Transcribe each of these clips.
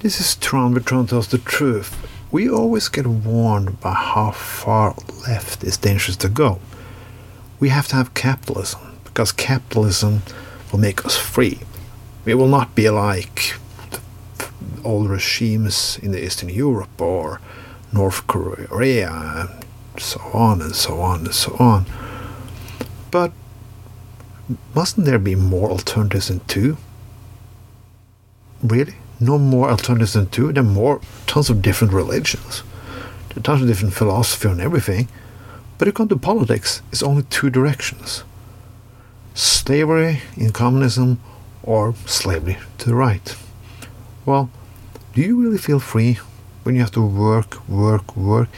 This is Tron, but Tron tells the truth. We always get warned by how far left it's dangerous to go. We have to have capitalism, because capitalism will make us free. We will not be like old regimes in the Eastern Europe or North Korea, and so on and so on and so on. But mustn't there be more alternatives than two? Really? No more alternatives than two? There are more, tons of different religions. There are tons of different philosophy on everything. But if you come to politics, it's only two directions. Slavery in communism or slavery to the right. Well, do you really feel free when you have to work, work, work?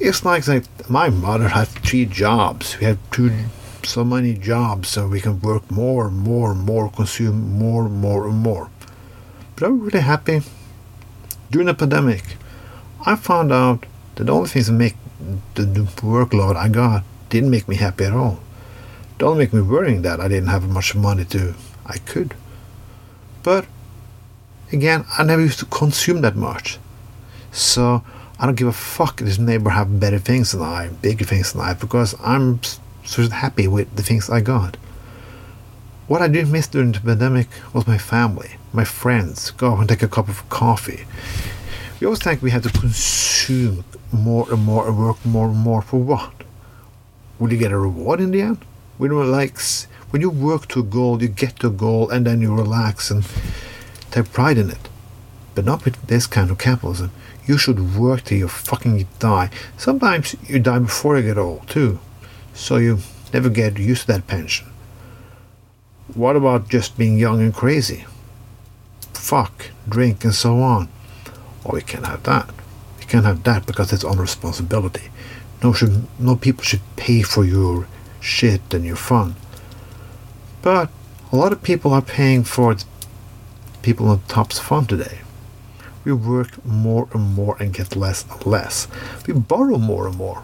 It's like that my mother had three jobs. We had two so many jobs so we can work more, more, more, consume more, more, and more. But I'm really happy. During the pandemic, I found out that all the things that make the, the workload I got didn't make me happy at all. Don't make me worrying that I didn't have much money to I could. But again, I never used to consume that much. So I don't give a fuck if this neighbor have better things than I, bigger things than I, because I'm of happy with the things I got. What I did miss during the pandemic was my family, my friends, go and take a cup of coffee. We always think we had to consume more and more and work more and more for what? Will you get a reward in the end? When you like, when you work to a goal, you get to a goal, and then you relax and take pride in it. But not with this kind of capitalism. You should work till you fucking die. Sometimes you die before you get old too so you never get used to that pension. What about just being young and crazy? Fuck, drink, and so on. Oh, we can't have that. We can't have that because it's on responsibility. No, should, no people should pay for your shit and your fun. But a lot of people are paying for it. people on top's fun today. We work more and more and get less and less. We borrow more and more.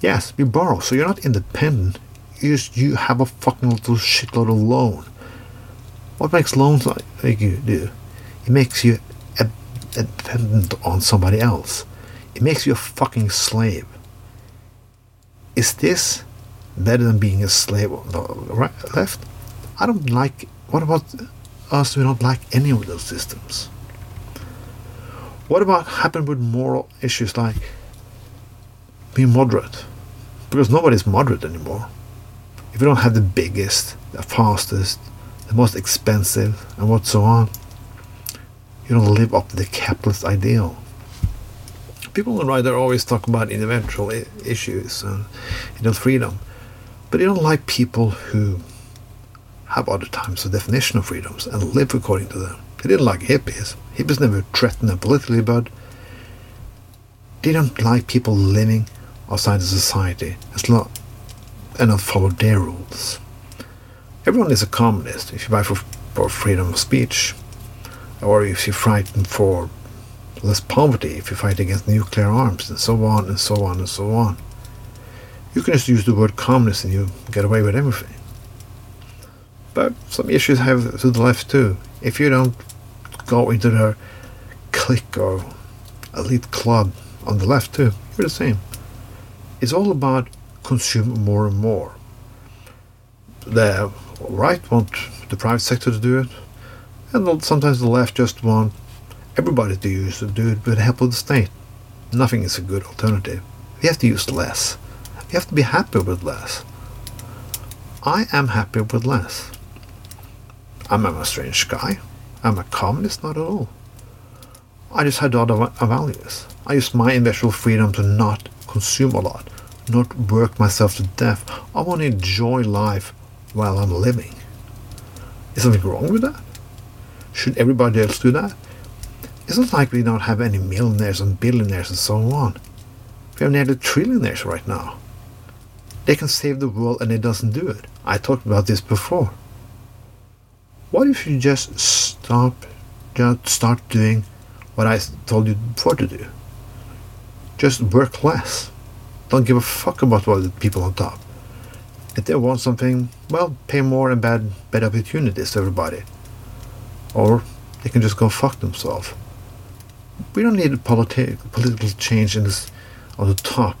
Yes, we borrow, so you're not independent. You you have a fucking little shitload of loan. What makes loans like you do? It makes you dependent on somebody else. It makes you a fucking slave. Is this better than being a slave on the right, left? I don't like. What about us? We don't like any of those systems. What about happen with moral issues like being moderate? because nobody's moderate anymore. If you don't have the biggest, the fastest, the most expensive, and what so on, you don't live up to the capitalist ideal. People on the right are always talk about individual issues and you know, freedom, but they don't like people who have other types of definition of freedoms and live according to them. They didn't like hippies. Hippies never threatened them politically, but they don't like people living outside the society as long and not follow their rules. Everyone is a communist if you fight for, for freedom of speech, or if you fight for less poverty, if you fight against nuclear arms, and so on and so on and so on. You can just use the word communist and you get away with everything. But some issues have to the left too. If you don't go into their clique or elite club on the left too, you're the same. It's all about consume more and more. The right want the private sector to do it, and sometimes the left just want everybody to use to do it with the help of the state. Nothing is a good alternative. We have to use less. We have to be happy with less. I am happy with less. I'm a strange guy. I'm a communist, not at all. I just had other values. I used my individual freedom to not consume a lot not work myself to death. I want to enjoy life while I'm living. Is something wrong with that? Should everybody else do that? It's not like we don't have any millionaires and billionaires and so on. We have nearly trillionaires right now. They can save the world and it doesn't do it. I talked about this before. What if you just stop, just start doing what I told you before to do? Just work less don't give a fuck about what the people on top. If they want something, well, pay more and bad better opportunities to everybody. Or they can just go fuck themselves. We don't need a politi- political change in this on the top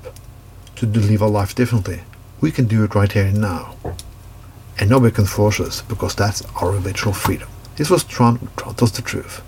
to live our life differently. We can do it right here and now. And nobody can force us because that's our eventual freedom. This was Tron. Tron tells the truth.